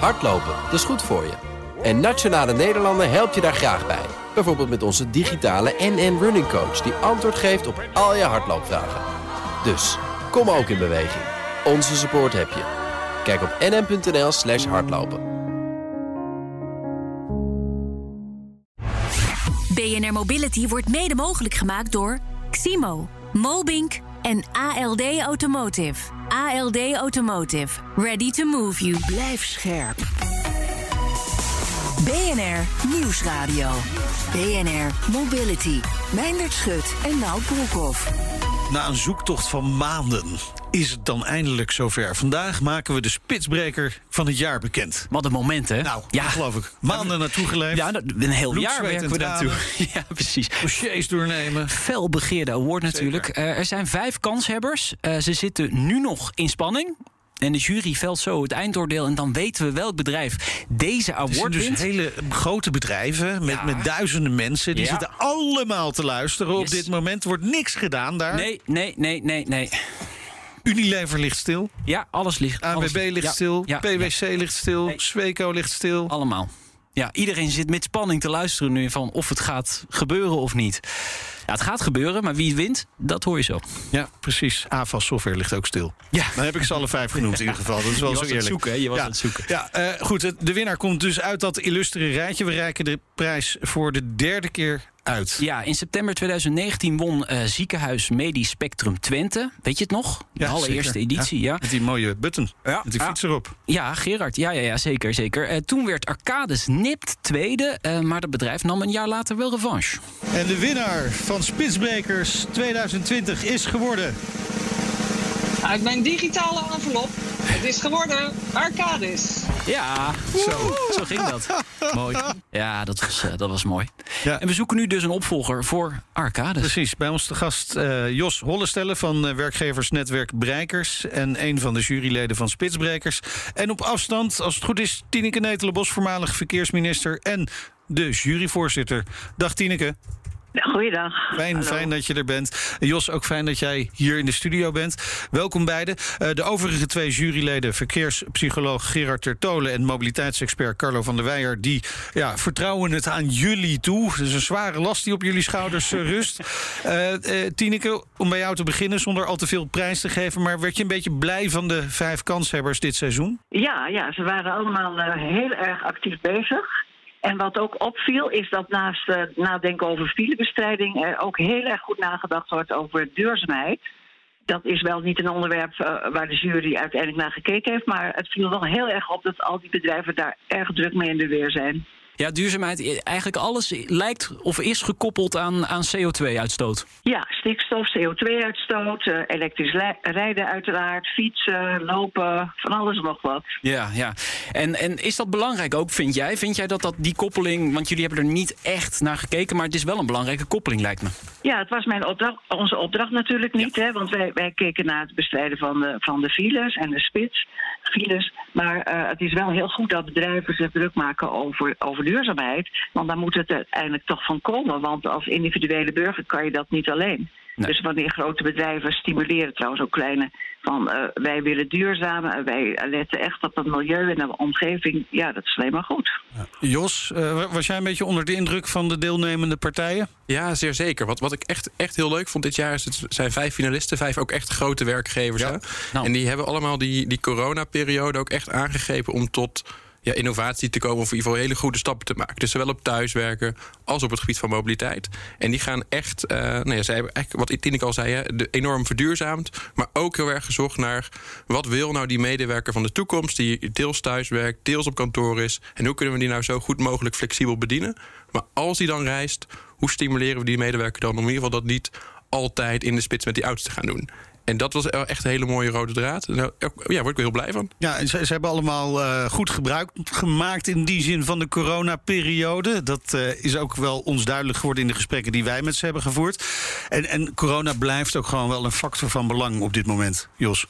Hardlopen, dat is goed voor je. En Nationale Nederlanden helpt je daar graag bij. Bijvoorbeeld met onze digitale NN Running Coach... die antwoord geeft op al je hardloopvragen. Dus, kom ook in beweging. Onze support heb je. Kijk op nn.nl slash hardlopen. BNR Mobility wordt mede mogelijk gemaakt door Ximo, Mobink en ALD Automotive. ALD Automotive. Ready to move you. Blijf scherp. BNR Nieuwsradio. BNR Mobility. Meindert Schut en Nout Broekhoff. Na een zoektocht van maanden is het dan eindelijk zover. Vandaag maken we de spitsbreker van het jaar bekend. Wat een moment, hè? Nou, ja. geloof ik. Maanden naartoe geleefd. Ja, een heel Bloed, jaar werken en we tranen. Ja, precies. Dossiers doornemen. Fel begeerde award natuurlijk. Eh, er zijn vijf kanshebbers. Eh, ze zitten nu nog in spanning. En de jury velt zo het eindoordeel. En dan weten we welk bedrijf deze award dus wint. hele grote bedrijven met, Ja. met duizenden mensen. Die Ja. zitten allemaal te luisteren. Op dit moment wordt niks gedaan daar. Nee, nee, nee, nee, nee. Unilever ligt stil. Ja, alles ligt. alles ABB ligt ja, stil. ja, PwC ligt stil. Nee. Sweco ligt stil. Allemaal. Ja, iedereen zit met spanning te luisteren nu van of het gaat gebeuren of niet. Ja, het gaat gebeuren, maar wie wint, dat hoor je zo. Ja, precies. AVAS Software ligt ook stil. Ja. Dan heb ik ze alle vijf genoemd in ieder geval. Dat is wel Je zo het eerlijk. zoeken, hè? Je was ja. aan het zoeken. Ja, eh, goed. De winnaar komt dus uit dat illustere rijtje. We reiken de prijs voor de derde keer uit. Ja, in september 2019 won eh, ziekenhuis Medisch Spectrum Twente. Weet je het nog? De Ja, allereerste zeker. editie, ja. Met die mooie button. Ja. Met die fiets erop. Ja, Gerard. Ja, ja, ja zeker, zeker. Eh, toen werd Arcades nipt tweede, eh, maar het bedrijf nam een jaar later wel revanche. En de winnaar van Spitsbrekers 2020 is geworden... Uit mijn digitale envelop. Het is geworden Arcadis. Ja, zo, zo ging dat. mooi. Ja, dat was, eh, dat was mooi. Ja. En we zoeken nu dus een opvolger voor Arcades. Precies, bij ons de gast eh, Jos Hollestelle van eh, werkgeversnetwerk Breikers... en een van de juryleden van Spitsbrekers. En op afstand, als het goed is, Tineke Netelenbos... voormalig verkeersminister en de juryvoorzitter. Dag Tineke. Goeiedag. Fijn, Hallo. fijn dat je er bent. Jos, ook fijn dat jij hier in de studio bent. Welkom beiden. Eh, de overige twee juryleden, verkeerspsycholoog Gerard Tertolen... en mobiliteitsexpert Carlo van der Weijer... die ja, vertrouwen het aan jullie toe. Is een zware last die op jullie schouders eh, rust. Eh, Tineke, om bij jou te beginnen, zonder al te veel prijs te geven... maar werd je een beetje blij van de vijf kanshebbers dit seizoen? Ja, ja, ze waren allemaal heel erg actief bezig. En wat ook opviel is dat naast eh, nadenken over filebestrijding... er ook heel erg goed nagedacht wordt over duurzaamheid. Dat is wel niet een onderwerp eh, waar de jury uiteindelijk naar gekeken heeft... maar het viel wel heel erg op dat al die bedrijven daar erg druk mee in de weer zijn. Ja, duurzaamheid, eigenlijk alles lijkt of is gekoppeld aan, aan CO2-uitstoot. Ja, stikstof, CO2-uitstoot, eh, elektrisch rijden uiteraard... fietsen, lopen, van alles nog wat. Ja, ja. En, en is dat belangrijk ook, vind jij? Vind jij dat, dat die koppeling, want jullie hebben er niet echt naar gekeken... maar het is wel een belangrijke koppeling, lijkt me. Ja, het was mijn opdracht, onze opdracht natuurlijk niet, hè, want wij, wij keken naar het bestrijden van de, van de files en de spits. Files. Maar eh, het is wel heel goed dat bedrijven zich druk maken over, over duurzaamheid. Want daar moet het uiteindelijk toch van komen. Want als individuele burger kan je dat niet alleen. Nee. Dus wanneer grote bedrijven stimuleren, trouwens ook kleine, van eh, wij willen duurzaam, en wij letten echt op het milieu en de omgeving, ja, dat is alleen maar goed. Jos, eh, was jij een beetje onder de indruk van de deelnemende partijen? Ja, zeer zeker. Wat, wat ik echt, echt heel leuk vond dit jaar... is het zijn vijf finalisten, vijf ook echt grote werkgevers. Ja. Hè? Nou. En die hebben allemaal die, die coronaperiode ook echt aangegrepen... om tot ja, innovatie te komen of in ieder geval hele goede stappen te maken. Dus zowel op thuiswerken als op het gebied van mobiliteit. En die gaan echt, eh nou ja, hebben eigenlijk, wat Tineke al zei, hè, de, enorm verduurzaamd. Maar ook heel erg gezocht naar wat wil nou die medewerker van de toekomst... die deels thuis werkt, deels op kantoor is. En hoe kunnen we die nou zo goed mogelijk flexibel bedienen? Maar als die dan reist, hoe stimuleren we die medewerker dan... om in ieder geval dat niet altijd in de spits met die auto's te gaan doen? En dat was echt een hele mooie rode draad. Nou, ja, word ik wel heel blij van. Ja, ze hebben allemaal eh, goed gebruik gemaakt in die zin van de coronaperiode. Dat eh, is ook wel ons duidelijk geworden in de gesprekken die wij met ze hebben gevoerd. En, en corona blijft ook gewoon wel een factor van belang op dit moment, Jos.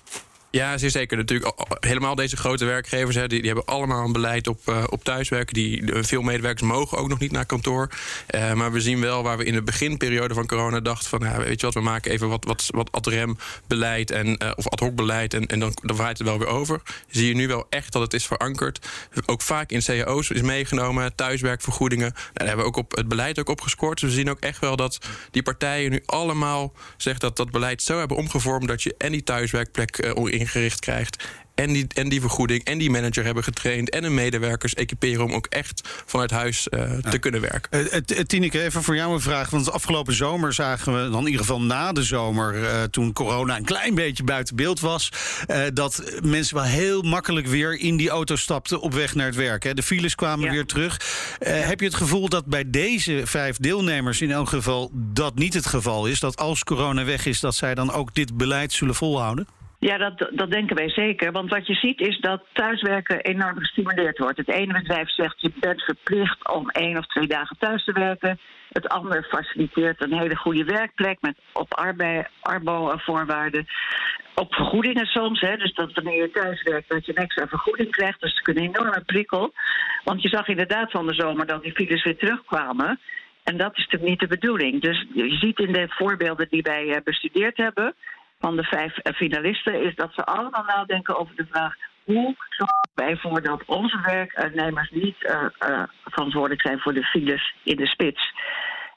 Ja, zeer zeker. Natuurlijk, al- al- helemaal deze grote werkgevers hè, die, die hebben allemaal een beleid op, eh, op thuiswerken. Die, veel medewerkers mogen ook nog niet naar kantoor. Eh, maar we zien wel waar we in de beginperiode van corona dachten van... Ja, weet je wat, we maken even wat, wat, wat ad rem beleid en, eh, of ad hoc beleid... en, en dan, dan waait het wel weer over. Zie je nu wel echt dat het is verankerd. Ook vaak in cao's is meegenomen, thuiswerkvergoedingen. Nou, daar hebben we ook op het beleid ook opgescoord. Dus we zien ook echt wel dat die partijen nu allemaal zeggen dat dat beleid zo hebben omgevormd... dat je en die thuiswerkplek eh, ingericht krijgt... En die, en die vergoeding en die manager hebben getraind... en hun medewerkers equiperen om ook echt vanuit huis eh, te kunnen werken. T- Tineke, even voor jou een vraag. Want afgelopen zomer zagen we, dan in ieder geval na de zomer... eh, toen corona een klein beetje buiten beeld was... eh, dat mensen wel heel makkelijk weer in die auto stapten op weg naar het werk. Hè. De files kwamen Ja. weer terug. Eh, heb je het gevoel dat bij deze vijf deelnemers in elk geval... dat niet het geval is? Dat als corona weg is, dat zij dan ook dit beleid zullen volhouden? Ja, dat, dat denken wij zeker. Want wat je ziet is dat thuiswerken enorm gestimuleerd wordt. Het ene bedrijf zegt je bent verplicht om één of twee dagen thuis te werken. Het andere faciliteert een hele goede werkplek met op arbei- arbo-voorwaarden. Op vergoedingen soms, hè, dus dat wanneer je thuis werkt, dat je een extra vergoeding krijgt. Dus het is een enorme prikkel. Want je zag inderdaad van de zomer dat die files weer terugkwamen. En dat is natuurlijk niet de bedoeling. Dus je ziet in de voorbeelden die wij eh, bestudeerd hebben van de vijf finalisten, is dat ze allemaal nadenken over de vraag hoe zorgen wij ervoor dat onze werknemers niet eh, eh, verantwoordelijk zijn voor de files in de spits.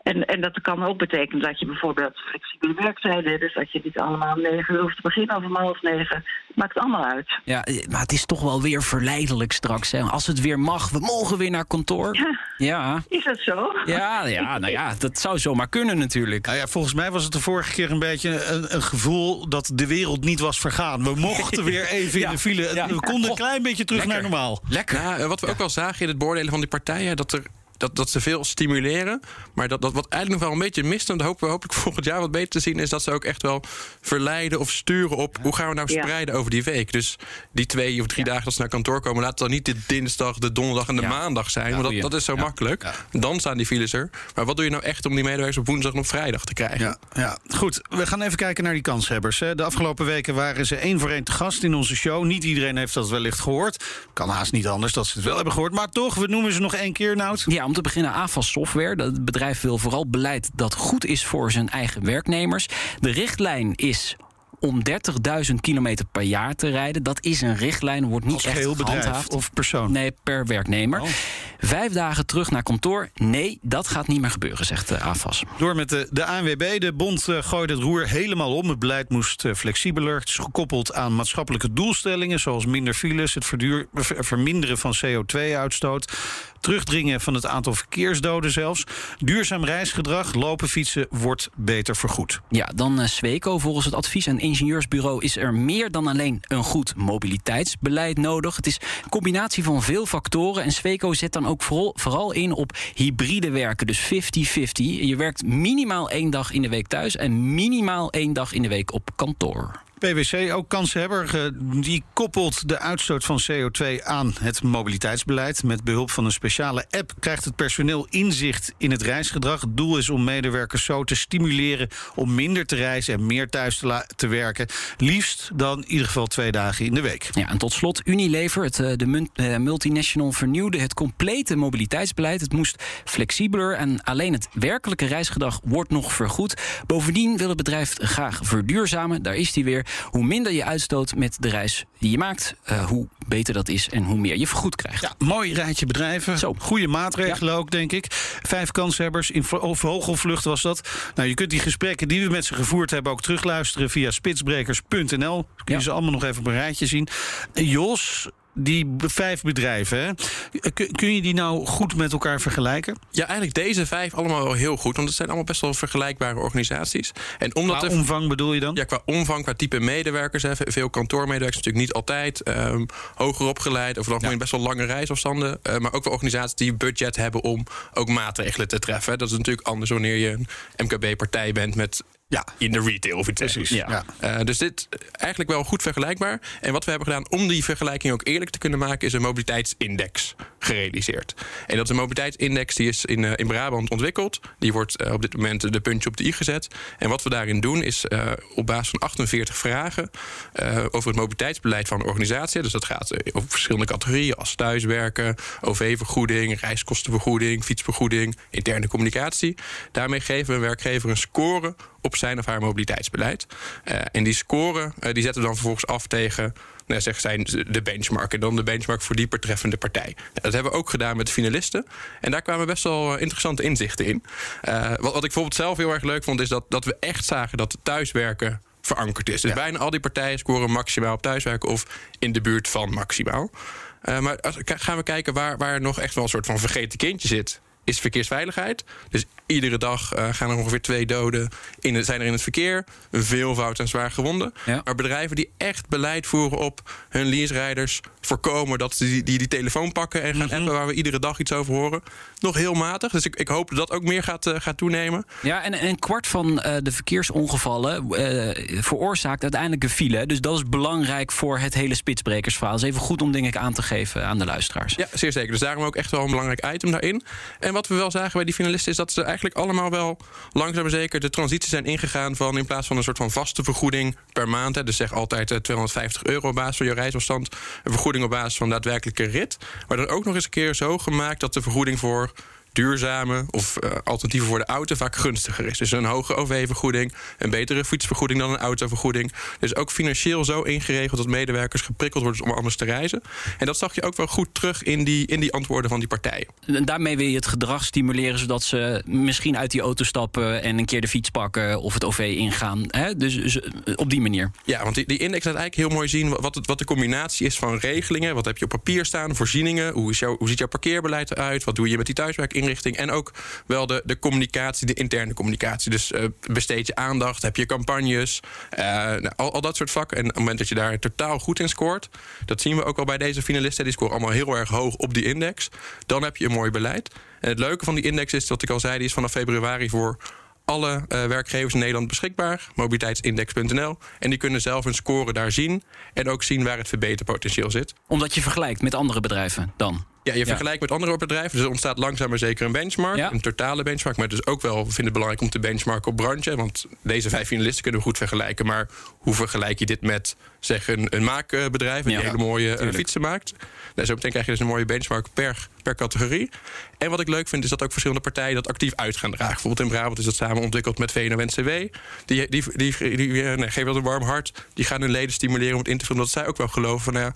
En, en dat kan ook betekenen dat je bijvoorbeeld flexibele werktijden hebt, dus dat je niet allemaal om negen uur hoeft te beginnen of om half negen. Maakt allemaal uit. Ja, maar het is toch wel weer verleidelijk straks. Hè? Als het weer mag, we mogen weer naar kantoor. Ja. Ja, Is dat zo? ja, ja nou ja, dat zou zomaar kunnen natuurlijk. Nou ja, volgens mij was het de vorige keer een beetje een, een gevoel dat de wereld niet was vergaan. We mochten weer even Ja, in de file. ja. We konden een klein beetje terug lekker. naar normaal. Lekker. Ja, eh, wat we ook wel zagen in het beoordelen van die partijen, dat er. Dat, dat ze veel stimuleren. Maar dat, dat wat eigenlijk nog wel een beetje mist. En dat hopen we hopelijk volgend jaar wat beter te zien. Is dat ze ook echt wel verleiden of sturen op. Hoe gaan we nou Ja. spreiden over die week? Dus die twee of drie dagen dat ze naar kantoor komen. Laat het dan niet de dinsdag, de donderdag en de Ja. maandag zijn. Ja, want dat, dat is zo Ja. makkelijk. Dan staan die files er. Maar wat doe je nou echt om die medewerkers op woensdag en op vrijdag te krijgen? Ja, ja, goed. We gaan even kijken naar die kanshebbers. hè. De afgelopen weken waren ze één voor één te gast in onze show. Niet iedereen heeft dat wellicht gehoord. Kan haast niet anders dat ze het wel hebben gehoord. Maar toch, we noemen ze nog één keer, Nout. Ja, om te beginnen AFAS Software. Dat bedrijf wil vooral beleid dat goed is voor zijn eigen werknemers. De richtlijn is om 30.000 kilometer per jaar te rijden. Dat is een richtlijn, wordt niet Als echt geheel bedrijf gehandhaafd. of persoon. Nee, per werknemer. Oh. Vijf dagen terug naar kantoor. Nee, dat gaat niet meer gebeuren, zegt de AFAS. Door met de, de ANWB. De bond eh, gooide het roer helemaal om. Het beleid moest eh, flexibeler. Het is gekoppeld aan maatschappelijke doelstellingen... zoals minder files, het verduur- ver- verminderen van CO2-uitstoot... terugdringen van het aantal verkeersdoden zelfs. Duurzaam reisgedrag, lopen, fietsen wordt beter vergoed. Ja, dan eh, Sweco. Volgens het advies- en ingenieursbureau is er meer dan alleen een goed mobiliteitsbeleid nodig. Het is een combinatie van veel factoren. En Sweco zet dan ook vooral, vooral in op hybride werken, dus 50-50. Je werkt minimaal één dag in de week thuis en minimaal één dag in de week op kantoor. PwC, ook kanshebber, die koppelt de uitstoot van CO2 aan het mobiliteitsbeleid. Met behulp van een speciale app krijgt het personeel inzicht in het reisgedrag. Het doel is om medewerkers zo te stimuleren om minder te reizen en meer thuis te, werken. Liefst dan in ieder geval twee dagen in de week. Ja, en tot slot, Unilever, het, eh, de eh, multinational, vernieuwde het complete mobiliteitsbeleid. Het moest flexibeler en alleen het werkelijke reisgedrag wordt nog vergoed. Bovendien wil het bedrijf graag verduurzamen. Daar is die weer. Hoe minder je uitstoot met de reis die je maakt, eh, hoe beter dat is en hoe meer je vergoed krijgt. Ja, mooi rijtje bedrijven. Zo. Goede maatregelen ook, denk ik. Vijf kanshebbers. In vo- vogelvlucht was dat. Nou, je kunt die gesprekken die we met ze gevoerd hebben ook terugluisteren via spitsbrekers.nl. Kun je Ja. ze allemaal nog even op een rijtje zien. Jos, die vijf bedrijven, hè? Kun- je die nou goed met elkaar vergelijken? Ja, eigenlijk deze vijf allemaal wel heel goed. Want het zijn allemaal best wel vergelijkbare organisaties. En omdat Qua er omvang bedoel je dan? Ja, qua omvang, qua type medewerkers. Hè. Veel kantoormedewerkers natuurlijk niet altijd. ehm, hoger opgeleid, over het algemeen best wel lange reisafstanden. eh, maar ook wel organisaties die budget hebben om ook maatregelen te treffen. Dat is natuurlijk anders wanneer je een MKB-partij bent met Ja. in de retail of iets Precies. Ja. Eh, dus dit eigenlijk wel goed vergelijkbaar. En wat we hebben gedaan om die vergelijking ook eerlijk te kunnen maken, is een mobiliteitsindex gerealiseerd. En dat is een mobiliteitsindex die is in, in Brabant ontwikkeld. Die wordt op dit moment de puntje op de i gezet. En wat we daarin doen is op basis van 48 vragen over het mobiliteitsbeleid van de organisatie. Dus dat gaat over verschillende categorieën als thuiswerken, OV-vergoeding, reiskostenvergoeding, fietsvergoeding, interne communicatie. Daarmee geven we een werkgever een score op zijn of haar mobiliteitsbeleid. En die score die zetten we dan vervolgens af tegen nou, zeg, zijn de benchmark. En dan de benchmark voor die betreffende partij. Nou, dat hebben we ook gedaan met de finalisten. En daar kwamen best wel eh, interessante inzichten in. Uh, wat, wat ik bijvoorbeeld zelf heel erg leuk vond, is dat, dat we echt zagen dat thuiswerken verankerd is. Dus ja. bijna al die partijen scoren maximaal op thuiswerken of in de buurt van maximaal. Uh, maar als, gaan we kijken waar, waar nog echt wel een soort van vergeten kindje zit is verkeersveiligheid. Dus iedere dag uh, gaan er ongeveer twee doden in zijn er in het verkeer. Een veelvoud en zwaar gewonden. Ja. Maar bedrijven die echt beleid voeren op hun leaserijders... voorkomen dat ze die, die, die telefoon pakken en gaan mm -hmm. appen... waar we iedere dag iets over horen. Nog heel matig. Dus ik, ik hoop dat dat ook meer gaat, uh, gaat toenemen. Ja, en een kwart van uh, de verkeersongevallen veroorzaakt uiteindelijk een file. Dus dat is belangrijk voor het hele spitsbrekersverhaal. Dat is even goed om denk ik aan te geven aan de luisteraars. Ja, zeer zeker. Dus daarom ook echt wel een belangrijk item daarin. En wat we wel zagen bij die finalisten is dat ze eigenlijk allemaal wel langzaam en zeker de transitie zijn ingegaan van in plaats van een soort van vaste vergoeding per maand, hè, dus zeg altijd uh, 250 euro op basis van je reisafstand, een vergoeding op basis van daadwerkelijke rit, maar dan ook nog eens een keer zo gemaakt dat de vergoeding voor duurzame of uh, alternatieven voor de auto vaak gunstiger is. Dus een hoge OV-vergoeding, een betere fietsvergoeding dan een autovergoeding. Dus ook financieel zo ingeregeld dat medewerkers geprikkeld worden om anders te reizen. En dat zag je ook wel goed terug in die, in die antwoorden van die partijen. En daarmee wil je het gedrag stimuleren zodat ze misschien uit die auto stappen en een keer de fiets pakken of het OV ingaan. Hè? Dus, dus op die manier. Ja, want die, die index laat eigenlijk heel mooi zien wat, het, wat de combinatie is van regelingen. Wat heb je op papier staan, voorzieningen, hoe, is jouw, hoe ziet jouw parkeerbeleid eruit, wat doe je met die thuiswerkinrichting en ook wel de, de communicatie, de interne communicatie. Dus uh, besteed je aandacht, heb je campagnes, uh, nou, al, al, dat soort vakken. En op het moment dat je daar totaal goed in scoort, dat zien we ook al bij deze finalisten, die scoren allemaal heel erg hoog op die index. Dan heb je een mooi beleid. En het leuke van die index is, wat ik al zei, die is vanaf februari voor alle uh, werkgevers in Nederland beschikbaar. Mobiliteitsindex.nl. En die kunnen zelf hun score daar zien. En ook zien waar het verbeterpotentieel zit. Omdat je vergelijkt met andere bedrijven dan? Ja, je vergelijkt met andere bedrijven. Dus er ontstaat langzaam maar zeker een benchmark. Een totale benchmark. Maar dus ook wel vinden het belangrijk om te benchmarken op branche. Want deze vijf finalisten kunnen we goed vergelijken. Maar hoe vergelijk je dit met zeg, een, een maakbedrijf... die hele mooie uh, fietsen maakt? Nou, zo meteen krijg je dus een mooie benchmark per, per categorie. En wat ik leuk vind is dat ook verschillende partijen dat actief uit gaan dragen. Bijvoorbeeld in Brabant is dat samen ontwikkeld met VNO-NCW. Die, die, die, die, die nee, geven dat een warm hart. Die gaan hun leden stimuleren om het in te vullen. Omdat zij ook wel geloven van... Nou ja,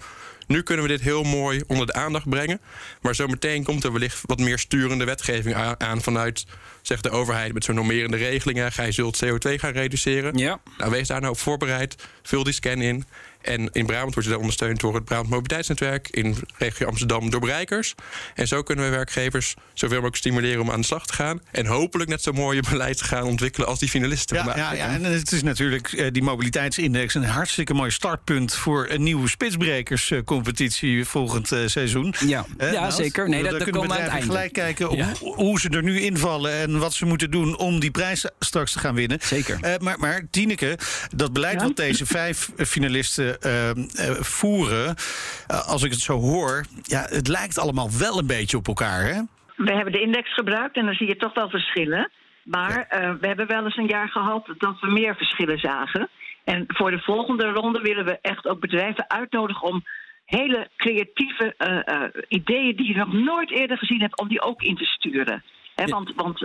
nu kunnen we dit heel mooi onder de aandacht brengen. Maar zometeen komt er wellicht wat meer sturende wetgeving aan vanuit zeg de overheid met zo'n normerende regelingen. Gij zult CO2 gaan reduceren. Ja. Nou, wees daar nou op voorbereid. Vul die scan in. En in Brabant wordt je daar ondersteund door het Brabant Mobiliteitsnetwerk. In regio Amsterdam door bereikers. En zo kunnen we werkgevers zoveel mogelijk stimuleren om aan de slag te gaan. En hopelijk net zo mooie beleid te gaan ontwikkelen als die finalisten. Ja, ja, ja, en het is natuurlijk uh, die mobiliteitsindex een hartstikke mooi startpunt voor een nieuwe spitsbrekerscompetitie volgend uh, seizoen. Ja, uh, ja zeker. Nee, dat, dat kunnen bedrijven gelijk kijken op ja. hoe ze er nu invallen en wat ze moeten doen om die prijs straks te gaan winnen. Zeker. maar, maar Tineke, dat beleid wat deze vijf finalisten voeren, uh, als ik het zo hoor, ja, het lijkt allemaal wel een beetje op elkaar, hè? We hebben de index gebruikt en dan zie je toch wel verschillen. Maar ja. we hebben wel eens een jaar gehad dat we meer verschillen zagen. En voor de volgende ronde willen we echt ook bedrijven uitnodigen om hele creatieve ideeën die je nog nooit eerder gezien hebt, om die ook in te sturen. He, want want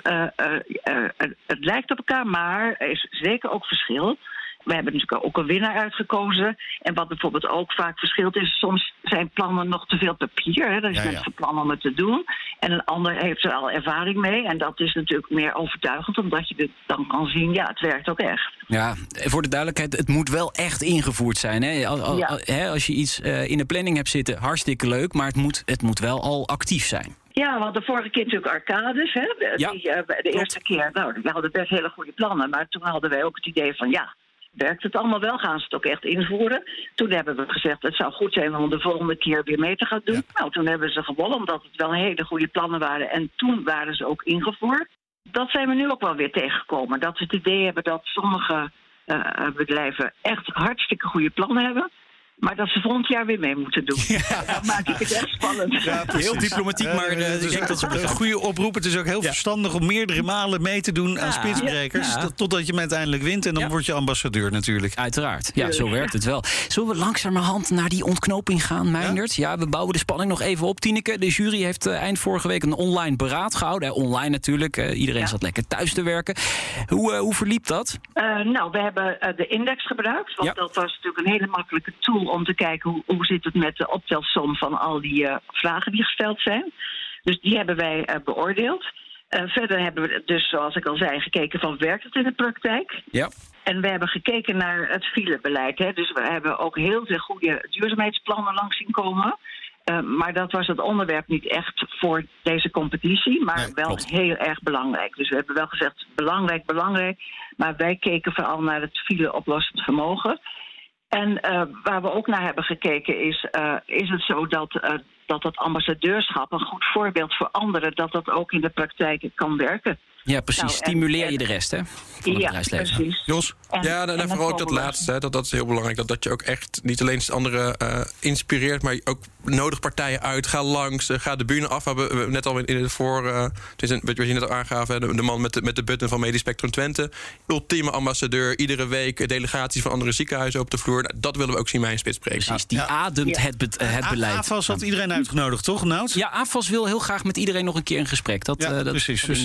het lijkt op elkaar, maar er is zeker ook verschil. We hebben natuurlijk ook een winnaar uitgekozen. En wat bijvoorbeeld ook vaak verschilt is, soms zijn plannen nog te veel papier. Hè. Er is ja, ja. plan om het te doen. En een ander heeft er al ervaring mee. En dat is natuurlijk meer overtuigend, omdat je dan kan zien, ja, het werkt ook echt. Ja, voor de duidelijkheid, het moet wel echt ingevoerd zijn. Hè? Ja. hè, als je iets uh, in de planning hebt zitten, hartstikke leuk, maar het moet, het moet wel al actief zijn. Ja, want de vorige keer natuurlijk arcades. Hè? De, ja, die, uh, de eerste keer, nou, we hadden best hele goede plannen. Maar toen hadden wij ook het idee van, ja, werkt het allemaal wel? Gaan ze het ook echt invoeren? Toen hebben we gezegd, het zou goed zijn om de volgende keer weer mee te gaan doen. Ja. Nou, toen hebben ze gewonnen, omdat het wel hele goede plannen waren. En toen waren ze ook ingevoerd. Dat zijn we nu ook wel weer tegengekomen. Dat we het idee hebben dat sommige uh, bedrijven echt hartstikke goede plannen hebben. Maar dat ze volgend jaar weer mee moeten doen. Dan maak ik het echt spannend. Heel diplomatiek, maar eh, het ik denk dat ze een goede oproep. Het is ook heel verstandig om meerdere malen mee te doen aan Ja. spitsbrekers. Ja. tot- Totdat je hem uiteindelijk wint en dan Ja. word je ambassadeur natuurlijk. Uiteraard. Ja, zo werkt het wel. Zullen we langzamerhand naar die ontknoping gaan, Meindert? Ja, we bouwen de spanning nog even op, Tineke. De jury heeft eh, eind vorige week een online beraad gehouden. Eh, online natuurlijk. Eh, iedereen Ja. zat lekker thuis te werken. Hoe, eh, hoe verliep dat? Eh, nou, we hebben eh, de index gebruikt. Want Ja. dat was natuurlijk een hele makkelijke tool om te kijken hoe, hoe zit het met de optelsom van al die eh, vragen die gesteld zijn. Dus die hebben wij eh, beoordeeld. Eh, verder hebben we dus, zoals ik al zei, gekeken van werkt het in de praktijk? Ja. En we hebben gekeken naar het filebeleid. Hè. Dus we hebben ook heel veel goede duurzaamheidsplannen langs zien komen. Maar dat was het onderwerp niet echt voor deze competitie, maar Nee, wel klopt. heel erg belangrijk. Dus we hebben wel gezegd belangrijk, belangrijk. Maar wij keken vooral naar het file-oplossend vermogen. En eh, waar we ook naar hebben gekeken is: eh, is het zo dat, eh, dat het ambassadeurschap, een goed voorbeeld voor anderen, dat dat ook in de praktijk kan werken? Ja, precies. Nou, en- Stimuleer je de rest, hè? Van het ja, bedrijfsleven. precies. Jos? En- ja, en, en en dan vooral ook dat laatste, hè, dat, dat is heel belangrijk. Dat, dat je ook echt niet alleen anderen eh, inspireert, maar ook nodig partijen uit. Ga langs, eh, ga de bühne af. We hebben net al in het voor, eh, het is een- wat je net al aangaf, hè, de, de man met de, met de button van Medisch Spectrum Twente. Ultieme ambassadeur, iedere week delegaties van andere ziekenhuizen op de vloer. Nou, dat willen we ook zien bij een spitspreek. Precies, die Ja. ademt Ja. het, be- het beleid. AFAS had iedereen uitgenodigd, toch, Nout? Ja, AFAS wil heel graag met iedereen nog een keer in gesprek. Dat, Ja, eh, dat precies. Dus,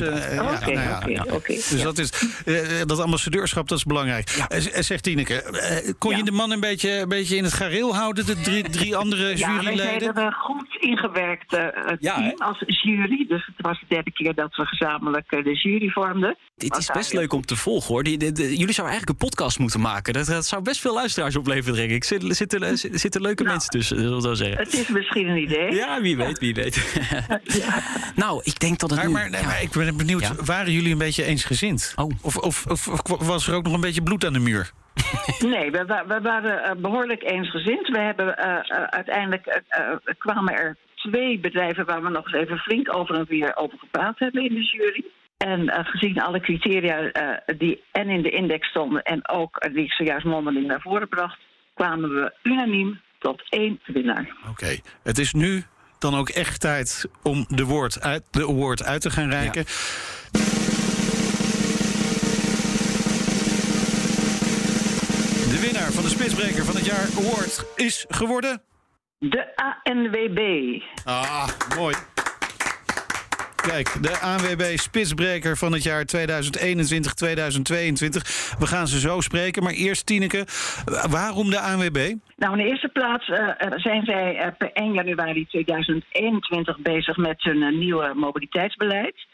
eh, nou ja, ja. Dus dat, is, eh, dat ambassadeurschap dat is belangrijk. Eh, eh, Zegt Tineke, eh, kon je de man een beetje, een beetje in het gareel houden, de drie, drie andere Ja, wij juryleden? zijn er een goed ingewerkt eh, eh, Ja, team als jury. Dus het was de derde keer dat we gezamenlijk eh, de jury vormden. Dit Was is best leuk om te volgen hoor. Die, de- de- jullie zouden eigenlijk een podcast moeten maken. Dat, dat zou best veel luisteraars opleveren, denk ik. Zitten, zitten, er zitten leuke Nou, mensen tussen, zullen we zo zeggen. Het is misschien een idee. Ja, wie weet, wie weet. nou, ik denk dat het Maar, nu... maar, nee, ja. maar ik ben benieuwd, Ja. Waren jullie een beetje eensgezind? Oh. Of, of, of, of was er ook nog een beetje bloed aan de muur? Nee, we, we waren eh, behoorlijk eensgezind. We hebben eh, eh, uiteindelijk kwamen er twee bedrijven waar we nog eens even flink over en weer over gepraat hebben in de jury. En eh, gezien alle criteria eh, die en in de index stonden en ook die ik zojuist mondeling naar voren bracht, kwamen we unaniem tot één winnaar. Oké, het is nu dan ook echt tijd om de, woord uit, de award uit te gaan reiken. Winnaar van de Spitsbreker van het jaar award is geworden... De ANWB. Ah, mooi. Kijk, de ANWB Spitsbreker van het jaar 2021-2022. We gaan ze zo spreken. Maar eerst, Tineke, waarom de ANWB? Nou, in de eerste plaats eh, eh, zijn zij eh, per 1 januari 2021 bezig met hun nieuwe mobiliteitsbeleid.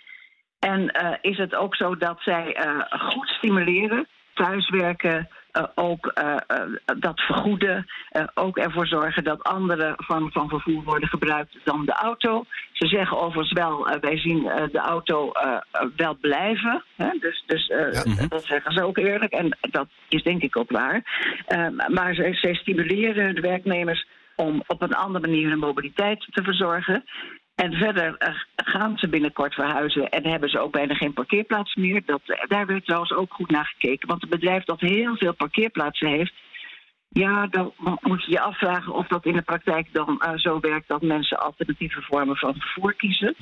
En is het ook zo dat zij goed stimuleren, thuiswerken, ook eh, eh, dat vergoeden, eh, ook ervoor zorgen dat andere vormen van vervoer worden gebruikt dan de auto. Ze zeggen overigens wel, eh, wij zien eh, de auto eh, eh, wel blijven. Hè? Dus, dus eh, dat zeggen ze ook eerlijk en dat is denk ik ook waar. Eh, maar zij stimuleren de werknemers om op een andere manier hun mobiliteit te verzorgen. En verder eh, gaan ze binnenkort verhuizen en hebben ze ook bijna geen parkeerplaats meer. Dat, eh, daar werd trouwens ook goed naar gekeken. Want een bedrijf dat heel veel parkeerplaatsen heeft, ja, dan mo- moet je je afvragen of dat in de praktijk dan eh, zo werkt dat mensen alternatieve vormen van vervoer kiezen.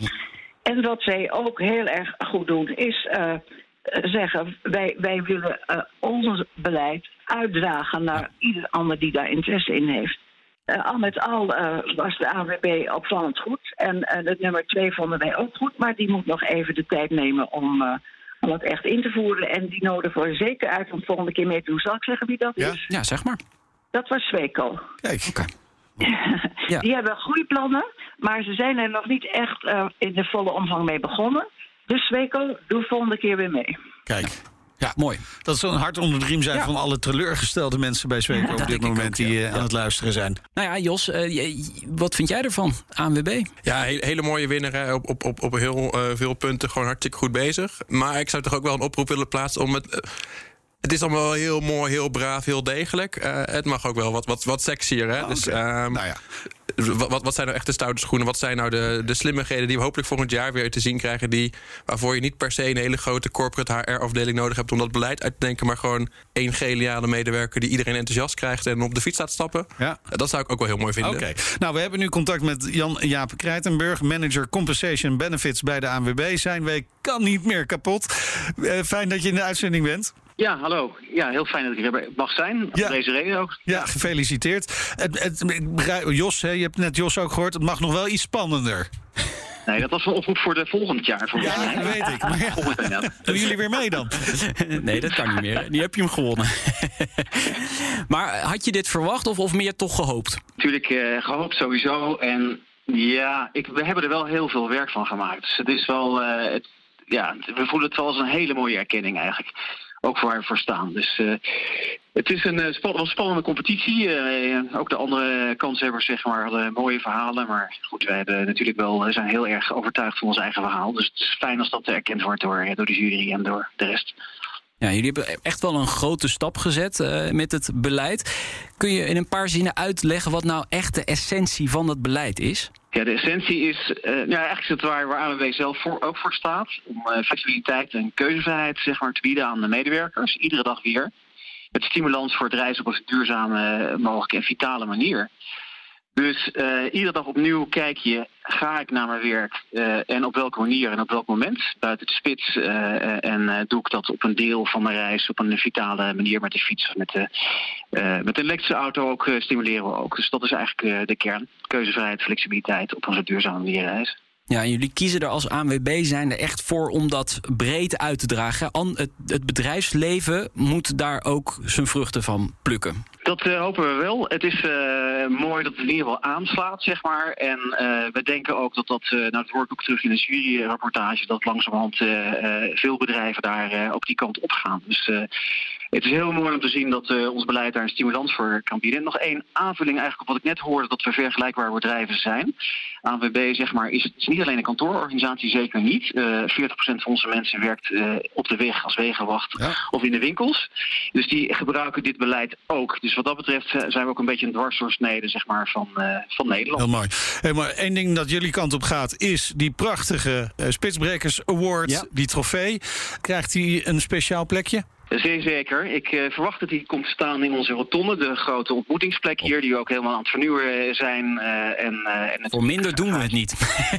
En wat zij ook heel erg goed doen, is zeggen: wij, wij willen ons beleid uitdragen naar ieder ander die daar interesse in heeft. Eh, al met al eh, was de ANWB opvallend goed. En eh, het nummer twee vonden wij ook goed, maar die moet nog even de tijd nemen om, eh, om het echt in te voeren. En die nodigen voor zeker uit om volgende keer mee te doen. Zal ik zeggen wie dat Ja? is? Ja, zeg maar. Dat was Sweco. Kijk, Ja. Die hebben goede plannen, maar ze zijn er nog niet echt eh, in de volle omvang mee begonnen. Dus Sweco, doe volgende keer weer mee. kijk. Ja, Mooi. dat zal een hart onder de riem zijn Ja. van alle teleurgestelde mensen bij Zweco op dit moment ook, die ja. eh, aan het luisteren zijn. Nou ja, Jos, eh, wat vind jij ervan, ANWB? Ja, he- hele mooie winnaar op, op, op, op heel eh, veel punten. Gewoon hartstikke goed bezig. Maar ik zou toch ook wel een oproep willen plaatsen om het. Het is allemaal heel mooi, heel braaf, heel degelijk. Uh, het mag ook wel wat, wat, wat sexier. Hè? Oh, dus, um, nou ja. Wat, wat, zijn nou echt de stoute schoenen? Wat zijn nou de, de slimmigheden die we hopelijk volgend jaar weer te zien krijgen? Die, waarvoor je niet per se een hele grote corporate HR-afdeling nodig hebt om dat beleid uit te denken. Maar gewoon één geniale medewerker die iedereen enthousiast krijgt en op de fiets laat stappen. Ja. Dat zou ik ook wel heel mooi vinden. Oké. Okay. Nou, we hebben nu contact met Jan-Jaap Krijtenburg, manager Compensation Benefits bij de ANWB. Zijn week kan niet meer kapot. Uh, fijn dat je in de uitzending bent. Ja, hallo. Ja, heel fijn dat ik er mag zijn. Ja. deze reden ook. Ja, gefeliciteerd. Het, het, Jos, hè, je hebt net Jos ook gehoord. Het mag nog wel iets spannender. Nee, dat was een oproep voor de volgend jaar. Ja, mij. dat weet ik. Maar ja, doen jullie weer mee dan? Nee, dat kan niet meer. Nu heb je hem gewonnen. maar had je dit verwacht of, of meer toch gehoopt? Natuurlijk uh, gehoopt sowieso. En ja, ik, we hebben er wel heel veel werk van gemaakt. Dus het is wel... Uh, het, ja, we voelen het wel als een hele mooie erkenning eigenlijk ook voor haar voor staan. Dus uh, het is een, uh, spannende competitie. Uh, ook de andere kanshebbers zeg maar, hadden mooie verhalen. Maar goed, wij hebben natuurlijk wel, we zijn heel erg overtuigd van ons eigen verhaal. Dus het is fijn als dat erkend wordt door, door de jury en door de rest. Ja, jullie hebben echt wel een grote stap gezet uh, met het beleid. Kun je in een paar zinnen uitleggen wat nou echt de essentie van dat beleid is? Ja, de essentie is, uh, nou, eigenlijk is het waar, waar ANWB zelf voor, ook voor staat. Om uh, flexibiliteit en keuzevrijheid zeg maar, te bieden aan de medewerkers. Iedere dag weer. Met stimulans voor het reizen op een duurzame, mogelijke en vitale manier. Dus uh, iedere dag opnieuw kijk je, ga ik naar mijn werk uh, en op welke manier en op welk moment. Buiten de spits uh, en doe ik dat op een deel van mijn reis op een vitale manier met de fiets met de, met de elektrische auto ook stimuleren we ook. Dus dat is eigenlijk de kern. Keuzevrijheid, flexibiliteit op onze duurzame manier reizen. Ja, en jullie kiezen er als ANWB zijn er echt voor om dat breed uit te dragen. Het, het bedrijfsleven moet daar ook zijn vruchten van plukken. Dat uh, hopen we wel. Het is uh, mooi dat het ieder geval aanslaat, zeg maar. En uh, we denken ook dat dat, nou dat hoor ik ook terug in de juryrapportage, dat langzamerhand veel bedrijven daar ook die kant op gaan. Dus het is heel mooi om te zien dat uh, ons beleid daar een stimulans voor kan bieden. En nog één aanvulling eigenlijk op wat ik net hoorde, dat we vergelijkbare bedrijven zijn. ANWB zeg maar, is, is niet alleen een kantoororganisatie, zeker niet. Uh, 40% van onze mensen werkt uh, op de weg als wegenwacht ja. of in de winkels. Dus die gebruiken dit beleid ook. Dus wat dat betreft zijn we ook een beetje een dwarsdoorsnede zeg maar, van, van Nederland. Heel mooi. Hey, maar één ding dat jullie kant op gaat, is die prachtige Spitsbrekers Award, ja. die trofee. Krijgt hij een speciaal plekje? Zeer zeker. Ik uh, verwacht dat die komt staan in onze rotonde, de grote ontmoetingsplek hier, die we ook helemaal aan het vernieuwen zijn. Uh, en, uh, en Voor minder doen we het niet.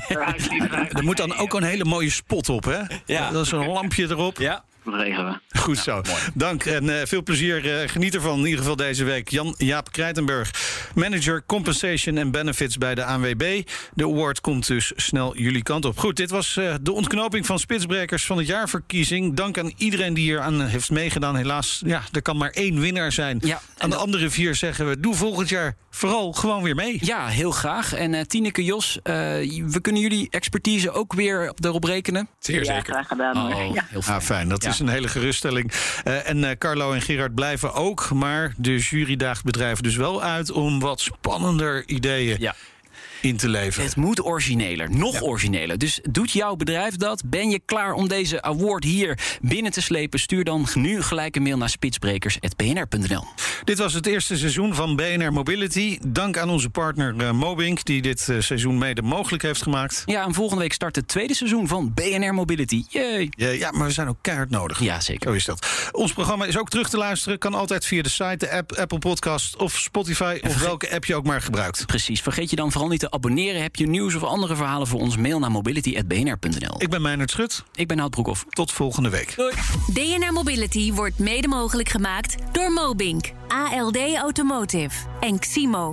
er moet dan ook een hele mooie spot op, hè? Ja. Dat is een lampje erop. Ja. Regelen. Goed zo. Ja, Dank en uh, veel plezier. Uh, geniet ervan in ieder geval deze week. Jan-Jaap Krijtenburg, manager Compensation and Benefits bij de ANWB. De award komt dus snel jullie kant op. Goed, dit was uh, de ontknoping van Spitsbrekers van het jaarverkiezing. Dank aan iedereen die hier aan heeft meegedaan. Helaas, ja, er kan maar één winnaar zijn. Ja, aan de andere vier zeggen we, doe volgend jaar vooral gewoon weer mee. Ja, heel graag. En uh, Tineke, Jos, we kunnen jullie expertise ook weer erop rekenen? Zeer ja, zeker. graag gedaan. Oh, ja. heel fijn. Ah, fijn. Dat Ja. Is een hele geruststelling. Uh, en uh, Carlo en Gerard blijven ook. Maar de jury daagt bedrijven dus wel uit om wat spannender ideeën Ja. In te leveren. Het moet origineler, nog origineler. Dus doet jouw bedrijf dat? Ben je klaar om deze award hier binnen te slepen? Stuur dan nu gelijk een mail naar spitsbrekers.bnr.nl. Dit was het eerste seizoen van BNR Mobility. Dank aan onze partner uh, Mobink, die dit uh, seizoen mede mogelijk heeft gemaakt. Ja, en volgende week start het tweede seizoen van BNR Mobility. Yay! Ja, ja, maar we zijn ook keihard nodig. Ja, zeker. Zo is dat. Ons programma is ook terug te luisteren. Kan altijd via de site, de app, Apple Podcast of Spotify... of welke app je ook maar gebruikt. Precies. Vergeet je dan vooral niet te abonneren. Heb je nieuws of andere verhalen voor ons? Mail naar mobility.bnr.nl. Ik ben Meijnerd Schut. Ik ben Hout Broekhoff. Tot volgende week. Doei. BNR Mobility wordt mede mogelijk gemaakt door Mobink, ALD Automotive en Ximo.